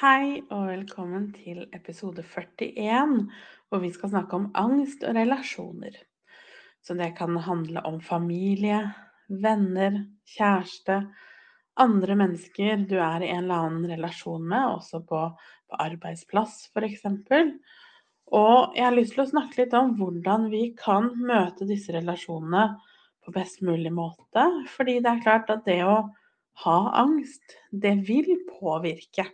Hei og velkommen til episode 41, hvor vi skal snakke om angst og relasjoner. Så det kan handle om familie, venner, kjæreste, andre mennesker du er i en eller annen relasjon med, også på, på arbeidsplass f.eks. Og jeg har lyst til å snakke litt om hvordan vi kan møte disse relasjonene på best mulig måte. Fordi det er klart at det å ha angst, det vil påvirke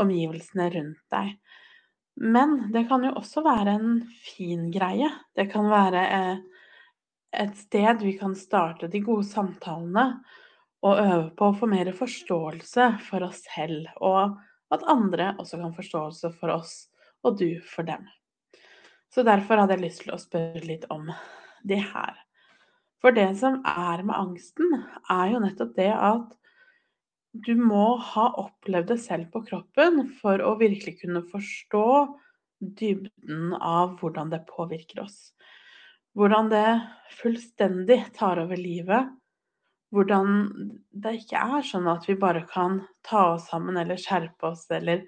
omgivelsene rundt deg. Men det kan jo også være en fin greie. Det kan være eh, et sted vi kan starte de gode samtalene og øve på å få mer forståelse for oss selv, og at andre også kan forståelse for oss, og du for dem. Så derfor hadde jeg lyst til å spørre litt om det her. For det som er med angsten, er jo nettopp det at du må ha opplevd det selv på kroppen for å virkelig kunne forstå dybden av hvordan det påvirker oss. Hvordan det fullstendig tar over livet. Hvordan det ikke er sånn at vi bare kan ta oss sammen eller skjerpe oss eller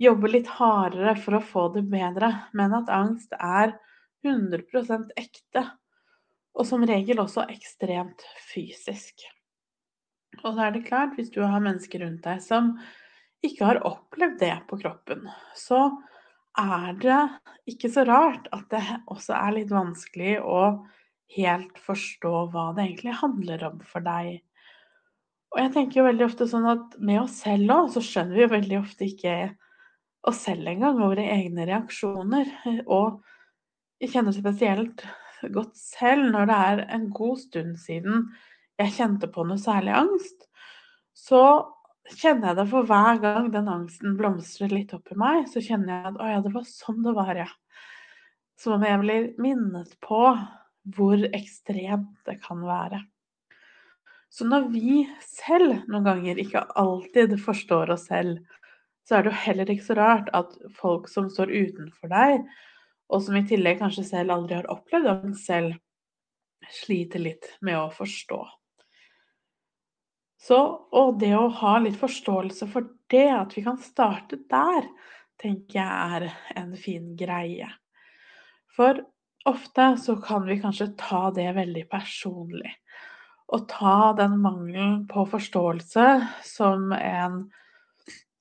jobbe litt hardere for å få det bedre, men at angst er 100% ekte. Og som regel også ekstremt fysisk. Og da er det klart, hvis du har mennesker rundt deg som ikke har opplevd det på kroppen, så er det ikke så rart at det også er litt vanskelig å helt forstå hva det egentlig handler om for deg. Og jeg tenker jo veldig ofte sånn at med oss selv òg, så skjønner vi jo veldig ofte ikke oss selv engang, våre egne reaksjoner. Og jeg kjenner spesielt godt selv når det er en god stund siden jeg kjente på noe særlig angst, så kjenner jeg det for hver gang den angsten blomstrer litt opp i meg, så kjenner jeg at å ja, det var sånn det var, ja. Som om jeg blir minnet på hvor ekstremt det kan være. Så når vi selv noen ganger ikke alltid forstår oss selv, så er det jo heller ikke så rart at folk som står utenfor deg, og som i tillegg kanskje selv aldri har opplevd angst selv, sliter litt med å forstå. Så, og det å ha litt forståelse for det, at vi kan starte der, tenker jeg er en fin greie. For ofte så kan vi kanskje ta det veldig personlig. Og ta den mangelen på forståelse som en,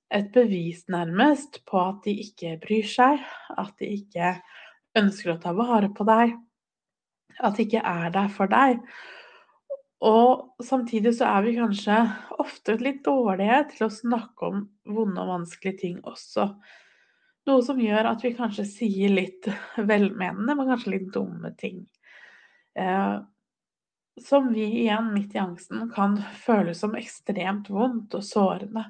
et bevis, nærmest, på at de ikke bryr seg, at de ikke ønsker å ta vare på deg, at de ikke er der for deg. Og samtidig så er vi kanskje ofte litt dårlige til å snakke om vonde og vanskelige ting også. Noe som gjør at vi kanskje sier litt velmenende, men kanskje litt dumme ting. Eh, som vi igjen, midt i angsten, kan føles som ekstremt vondt og sårende.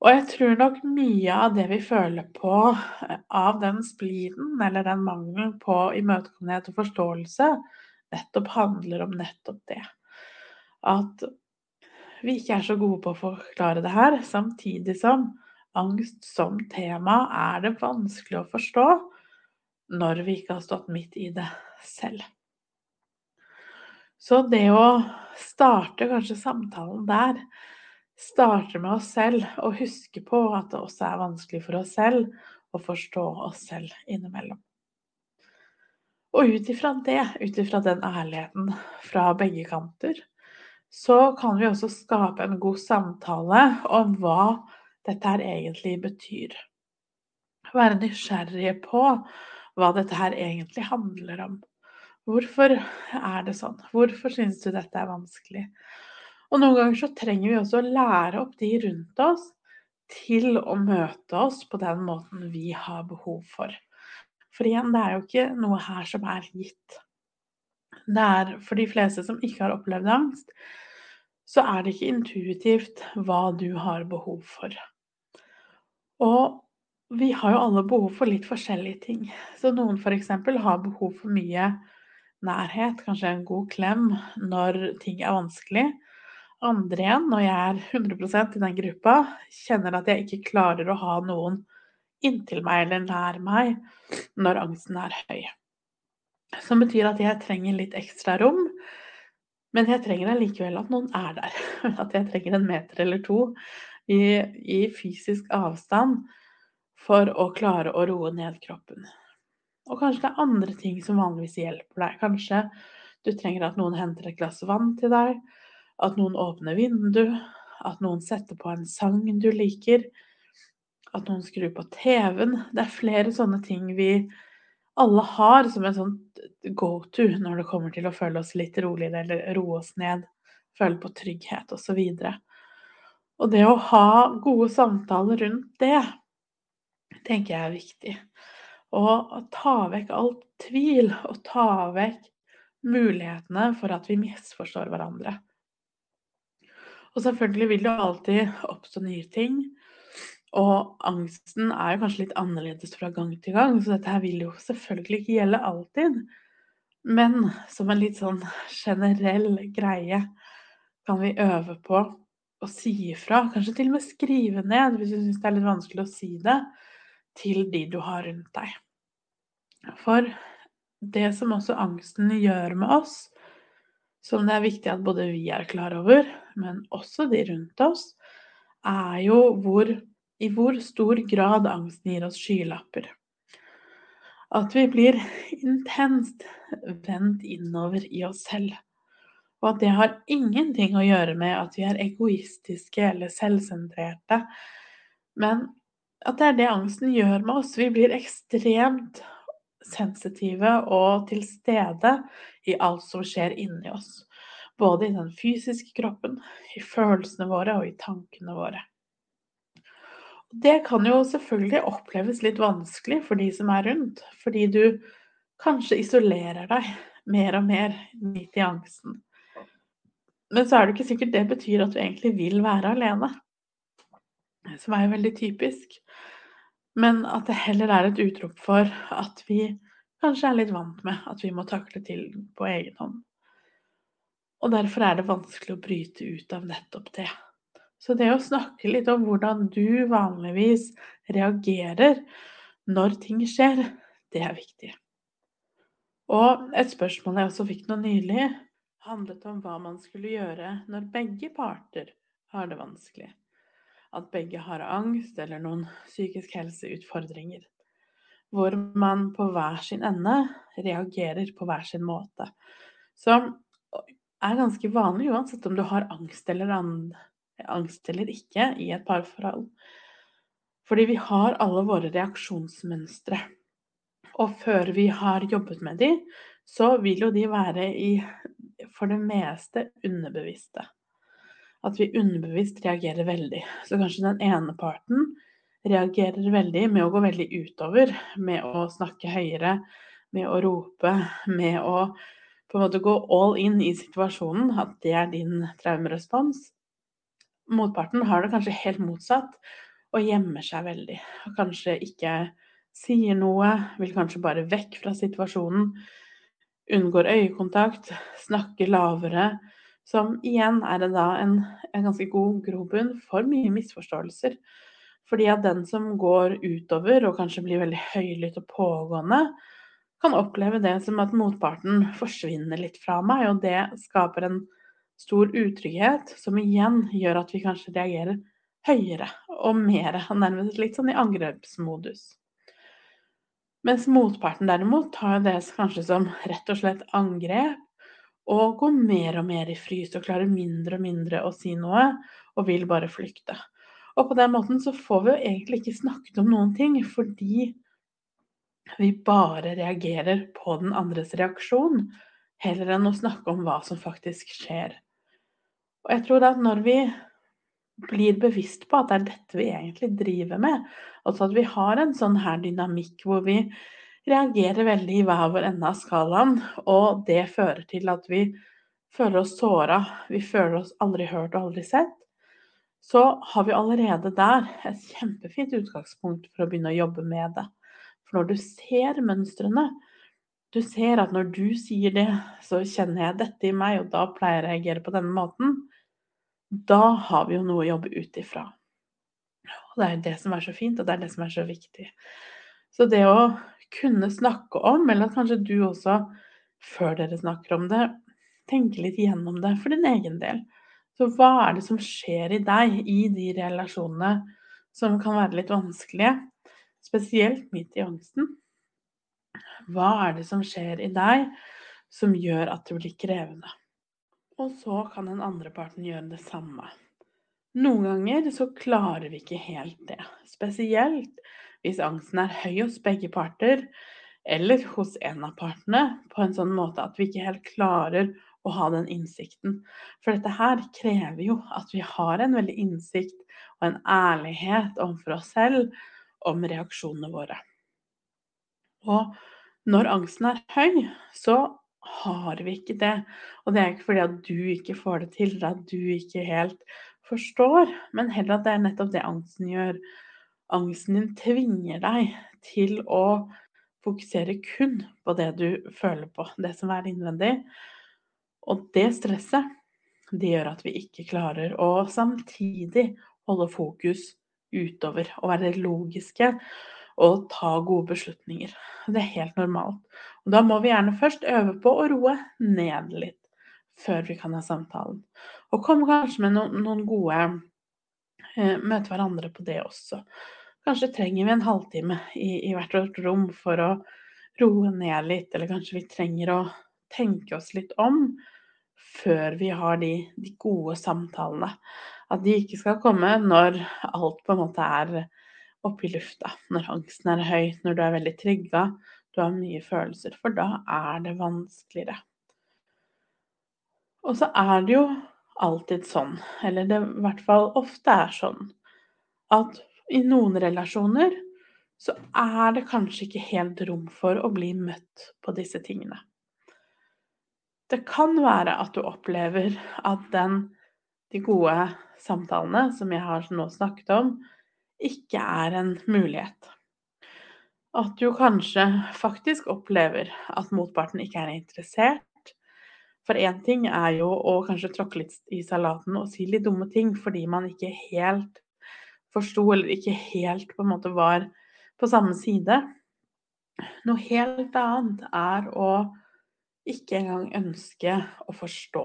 Og jeg tror nok mye av det vi føler på eh, av den spliden, eller den mangelen på imøtekommenhet og forståelse, nettopp handler om nettopp det. At vi ikke er så gode på å forklare det her, samtidig som angst som tema er det vanskelig å forstå når vi ikke har stått midt i det selv. Så det å starte kanskje samtalen der, starte med oss selv og huske på at det også er vanskelig for oss selv å forstå oss selv innimellom. Og ut ifra det, ut ifra den ærligheten fra begge kanter, så kan vi også skape en god samtale om hva dette her egentlig betyr. Være nysgjerrige på hva dette her egentlig handler om. Hvorfor er det sånn? Hvorfor syns du dette er vanskelig? Og noen ganger så trenger vi også å lære opp de rundt oss til å møte oss på den måten vi har behov for. For igjen, det er jo ikke noe her som er gitt. Det er for de fleste som ikke har opplevd angst, så er det ikke intuitivt hva du har behov for. Og Vi har jo alle behov for litt forskjellige ting. Så noen f.eks. har behov for mye nærhet, kanskje en god klem, når ting er vanskelig. Andre igjen, når jeg er 100% i den gruppa, kjenner at jeg ikke klarer å ha noen inntil meg eller nær meg når angsten er høy. Som betyr at jeg trenger litt ekstra rom, men jeg trenger allikevel at noen er der. At jeg trenger en meter eller to i, i fysisk avstand for å klare å roe ned kroppen. Og kanskje det er andre ting som vanligvis hjelper deg. Kanskje du trenger at noen henter et glass vann til deg, at noen åpner vindu, at noen setter på en sang du liker, at noen skrur på TV-en. Det er flere sånne ting vi alle har som en sånn go to når det kommer til å føle oss litt roligere eller roe oss ned, føle på trygghet osv. Og, og det å ha gode samtaler rundt det, tenker jeg er viktig. Og ta vekk all tvil og ta vekk mulighetene for at vi misforstår hverandre. Og selvfølgelig vil det alltid oppstå nye ting. Og angsten er jo kanskje litt annerledes fra gang til gang, så dette her vil jo selvfølgelig ikke gjelde alltid. Men som en litt sånn generell greie kan vi øve på å si ifra. Kanskje til og med skrive ned, hvis du syns det er litt vanskelig å si det, til de du har rundt deg. For det som også angsten gjør med oss, som det er viktig at både vi er klar over, men også de rundt oss, er jo hvor, i hvor stor grad angsten gir oss skylapper. At vi blir intenst vendt innover i oss selv. Og at det har ingenting å gjøre med at vi er egoistiske eller selvsentrerte, men at det er det angsten gjør med oss. Vi blir ekstremt sensitive og til stede i alt som skjer inni oss. Både i den fysiske kroppen, i følelsene våre og i tankene våre. Det kan jo selvfølgelig oppleves litt vanskelig for de som er rundt, fordi du kanskje isolerer deg mer og mer midt i angsten. Men så er det ikke sikkert det betyr at du egentlig vil være alene, som er jo veldig typisk men at det heller er et utrop for at vi kanskje er litt vant med at vi må takle til på egen hånd. Og derfor er det vanskelig å bryte ut av nettopp det. Så det å snakke litt om hvordan du vanligvis reagerer når ting skjer, det er viktig. Og et spørsmål jeg også fikk nå nylig, handlet om hva man skulle gjøre når begge parter har det vanskelig at begge har angst eller noen psykisk helseutfordringer. Hvor man på hver sin ende reagerer på hver sin måte. Som er ganske vanlig uansett om du har angst eller, angst eller ikke i et parforhold. Fordi vi har alle våre reaksjonsmønstre. Og før vi har jobbet med de, så vil jo de være i for det meste underbevisste at vi underbevisst reagerer veldig. Så kanskje den ene parten reagerer veldig med å gå veldig utover, med å snakke høyere, med å rope, med å på en måte gå all in i situasjonen, at det er din traumerespons. Motparten har det kanskje helt motsatt og gjemmer seg veldig. Og kanskje ikke sier noe, vil kanskje bare vekk fra situasjonen. Unngår øyekontakt, snakker lavere, som igjen er det da en, en ganske god grobunn for mye misforståelser. Fordi at den som går utover og kanskje blir veldig høylytt og pågående, kan oppleve det som at motparten forsvinner litt fra meg, og det skaper en stor utrygghet, som igjen gjør at vi kanskje reagerer høyere og mer, nærmest litt sånn i angrepsmodus. Mens motparten derimot tar det kanskje som rett og slett angrep, og går mer og mer i frys og klarer mindre og mindre å si noe, og vil bare flykte. Og på den måten så får vi jo egentlig ikke snakket om noen ting, fordi vi bare reagerer på den andres reaksjon, heller enn å snakke om hva som faktisk skjer. Og jeg tror at når vi blir bevisst på at det er dette vi egentlig driver med, altså at vi har en sånn her dynamikk hvor vi reagerer veldig i hver vår ende av skalaen, og det fører til at vi føler oss såra, vi føler oss aldri hørt og aldri sett, så har vi allerede der et kjempefint utgangspunkt for å begynne å jobbe med det. For når du ser mønstrene, du ser at når du sier det, så kjenner jeg dette i meg, og da pleier jeg å reagere på denne måten. Da har vi jo noe å jobbe ut ifra. Og det er jo det som er så fint, og det er det som er så viktig. Så det å kunne snakke om, eller kanskje du også, før dere snakker om det, tenker litt gjennom det for din egen del. Så hva er det som skjer i deg i de relasjonene som kan være litt vanskelige, spesielt midt i angsten? Hva er det som skjer i deg som gjør at det blir krevende? Og så kan den andre parten gjøre det samme. Noen ganger så klarer vi ikke helt det, spesielt hvis angsten er høy hos begge parter, eller hos en av partene, på en sånn måte at vi ikke helt klarer å ha den innsikten. For dette her krever jo at vi har en veldig innsikt og en ærlighet overfor oss selv om reaksjonene våre. Og når angsten er høy, så har vi ikke det. Og det er ikke fordi at du ikke får det til, eller at du ikke helt forstår, men heller at det er nettopp det angsten gjør. Angsten din tvinger deg til å fokusere kun på det du føler på, det som er innvendig. Og det stresset, det gjør at vi ikke klarer å samtidig holde fokus utover og være logiske og ta gode beslutninger. Det er helt normalt. Og da må vi gjerne først øve på å roe ned litt før vi kan ha samtalen. Og komme kanskje med noen, noen gode eh, Møte hverandre på det også. Kanskje trenger vi en halvtime i, i hvert vårt rom for å roe ned litt, eller kanskje vi trenger å tenke oss litt om før vi har de, de, gode samtalene. At de ikke skal komme når alt på en måte er oppe i lufta. Når angsten er høy, når du er veldig trigga, du har mye følelser. For da er det vanskeligere. Og så er det jo alltid sånn, eller det i hvert fall ofte er sånn, at i noen relasjoner så er det kanskje ikke helt rom for å bli møtt på disse tingene. Det kan være at du opplever at den, de gode samtalene som jeg har nå snakket om, ikke er en mulighet. At du kanskje faktisk opplever at motparten ikke er interessert. For én ting er jo å kanskje tråkke litt i salaten og si litt dumme ting fordi man ikke helt forsto, eller ikke helt på en måte var på samme side. Noe helt annet er å ikke engang ønske å forstå.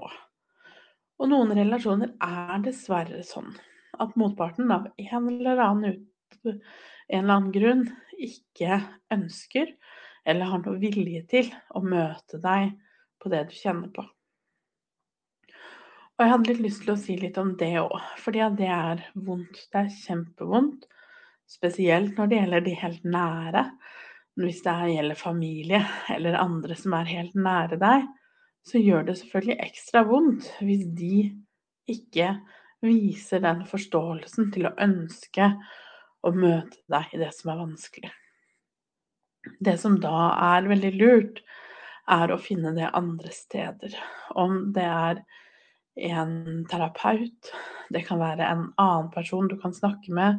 Og noen relasjoner er dessverre sånn at motparten av en eller annen, ut, en eller annen grunn ikke ønsker eller har noe vilje til å møte deg på det du kjenner på. Og jeg hadde litt lyst til å si litt om det òg, fordi det er vondt. Det er kjempevondt. Spesielt når det gjelder de helt nære hvis det gjelder familie eller andre som er helt nære deg, så gjør det selvfølgelig ekstra vondt hvis de ikke viser den forståelsen til å ønske å møte deg i det som er vanskelig. Det som da er veldig lurt, er å finne det andre steder. Om det er en terapeut, det kan være en annen person du kan snakke med,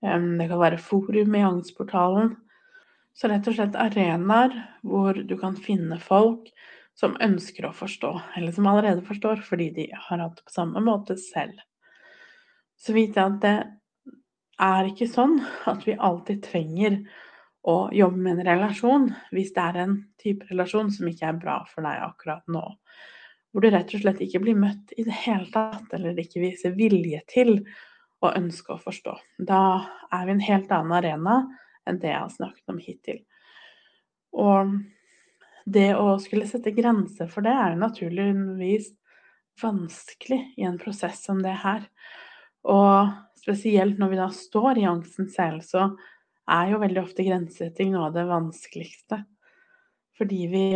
det kan være forum i Angstportalen. Så rett og slett arenaer hvor du kan finne folk som ønsker å forstå, eller som allerede forstår fordi de har hatt det på samme måte selv. Så vite at det er ikke sånn at vi alltid trenger å jobbe med en relasjon hvis det er en type relasjon som ikke er bra for deg akkurat nå. Hvor du rett og slett ikke blir møtt i det hele tatt, eller ikke viser vilje til å ønske å forstå. Da er vi en helt annen arena enn det jeg har snakket om hittil. Og det å skulle sette grenser for det er jo naturligvis vanskelig i en prosess som det her. Og spesielt når vi da står i angsten selv, så er jo veldig ofte grensesetting noe av det vanskeligste. Fordi vi,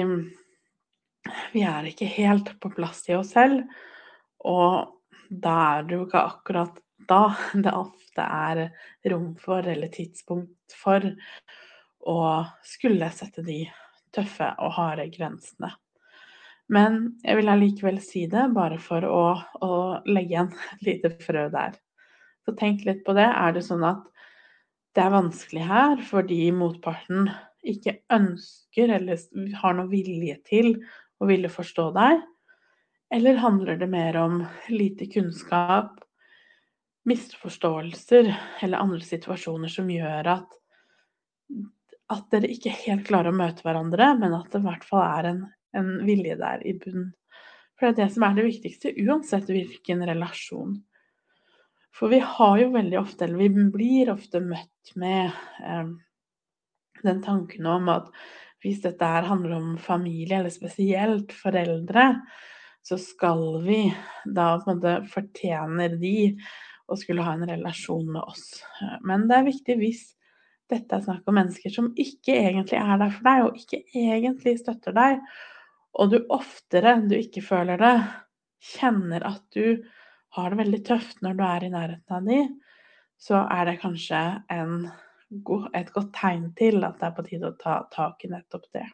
vi er ikke helt på plass i oss selv, og da er det jo ikke akkurat da det ofte er rom for, eller tidspunkt for, å skulle sette de tøffe og harde grensene. Men jeg vil allikevel si det, bare for å, å legge igjen et lite frø der. Så tenk litt på det. Er det sånn at det er vanskelig her fordi motparten ikke ønsker eller har noe vilje til å ville forstå deg? Eller handler det mer om lite kunnskap, misforståelser eller andre situasjoner som gjør at, at dere ikke helt klarer å møte hverandre, men at det i hvert fall er en, en vilje der i bunnen? For det er det som er det viktigste, uansett hvilken relasjon. For vi har jo veldig ofte, eller vi blir ofte møtt med eh, den tanken om at hvis dette her handler om familie, eller spesielt foreldre, så skal vi da på en måte fortjener de å skulle ha en relasjon med oss. Men det er viktig hvis dette er snakk om mennesker som ikke egentlig er der for deg, og ikke egentlig støtter deg, og du oftere enn du ikke føler det, kjenner at du har det veldig tøft når du er i nærheten av de, så er det kanskje en, et godt tegn til at det er på tide å ta tak i nettopp det.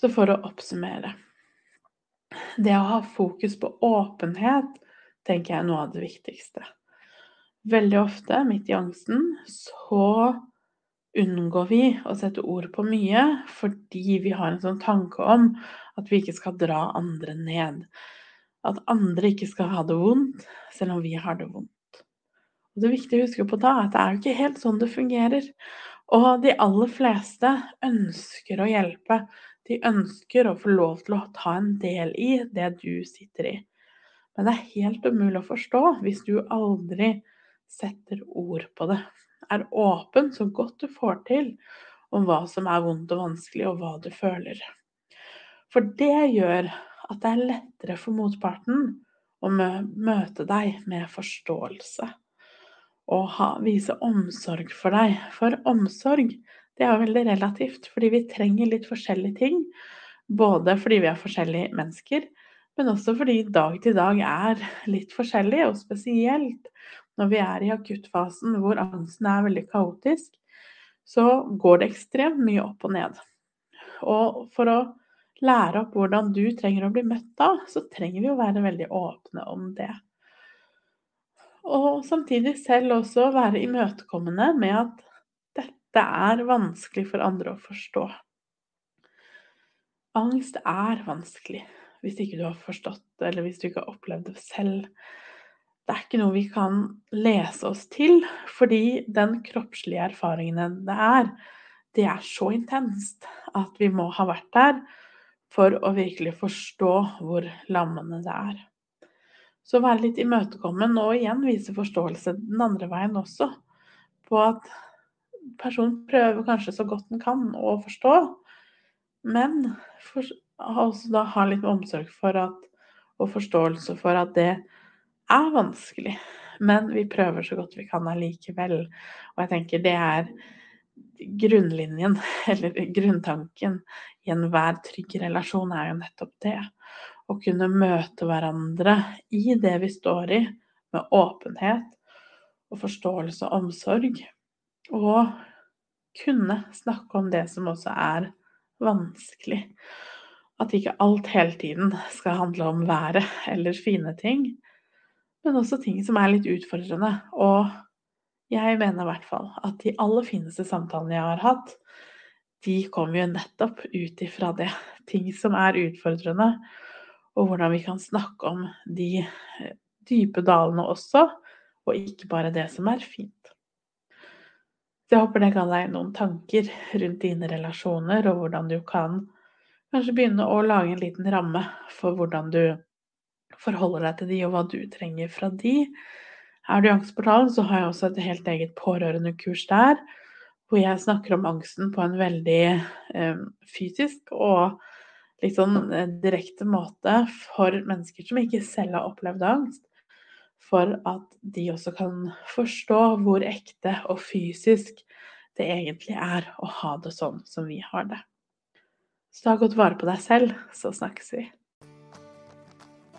Så for å oppsummere Det å ha fokus på åpenhet tenker jeg er noe av det viktigste. Veldig ofte midt i angsten så unngår vi å sette ord på mye fordi vi har en sånn tanke om at vi ikke skal dra andre ned. At andre ikke skal ha det vondt, selv om vi har det vondt. Og Det er viktig å huske på da at det er jo ikke helt sånn det fungerer. Og de aller fleste ønsker å hjelpe. De ønsker å få lov til å ta en del i det du sitter i. Men det er helt umulig å forstå hvis du aldri setter ord på det er åpen så godt du får til om hva som er vondt og vanskelig, og hva du føler. For det gjør at det er lettere for motparten å møte deg med forståelse. Og ha, vise omsorg for deg. For omsorg det er veldig relativt, fordi vi trenger litt forskjellige ting. Både fordi vi er forskjellige mennesker, men også fordi dag til dag er litt forskjellig, og spesielt når vi er i akuttfasen hvor angsten er veldig kaotisk, så går det ekstremt mye opp og ned. Og for å lære opp hvordan du trenger å bli møtt da, så trenger vi å være veldig åpne om det. Og samtidig selv også være imøtekommende med at dette er vanskelig for andre å forstå. Angst er vanskelig hvis ikke du har forstått det, eller hvis du ikke har opplevd det selv det er ikke noe vi kan lese oss til, fordi den kroppslige erfaringen det er, det er så intenst at vi må ha vært der for å virkelig forstå hvor lammende det er. Så være litt imøtekommen og igjen vise forståelse den andre veien også, på at personen prøver kanskje så godt den kan å forstå, men for, også da ha litt omsorg for at, og forståelse for at det er vanskelig. Men vi prøver så godt vi kan allikevel. Og jeg tenker det er grunnlinjen, eller grunntanken i enhver trygg relasjon, er jo nettopp det. Å kunne møte hverandre i det vi står i, med åpenhet og forståelse og omsorg. Og kunne snakke om det som også er vanskelig. At ikke alt hele tiden skal handle om været eller fine ting, men også ting som er litt utfordrende. Og jeg mener i hvert fall at de aller fineste samtalene jeg har hatt, de kommer jo nettopp ut ifra det. Ting som er utfordrende, og hvordan vi kan snakke om de eh, dype dalene også, og ikke bare det som er fint. Jeg håper det ga deg noen tanker rundt dine relasjoner, og hvordan du kan kanskje begynne å lage en liten ramme for hvordan du forholder deg til de, og hva du trenger fra de. Er du i Angstportalen, så har jeg også et helt eget pårørendekurs der, hvor jeg snakker om angsten på en veldig eh, fysisk og litt sånn eh, direkte måte for mennesker som ikke selv har opplevd angst. For at de også kan forstå hvor ekte og fysisk det egentlig er å ha det sånn som vi har det. Så ta godt vare på deg selv, så snakkes vi.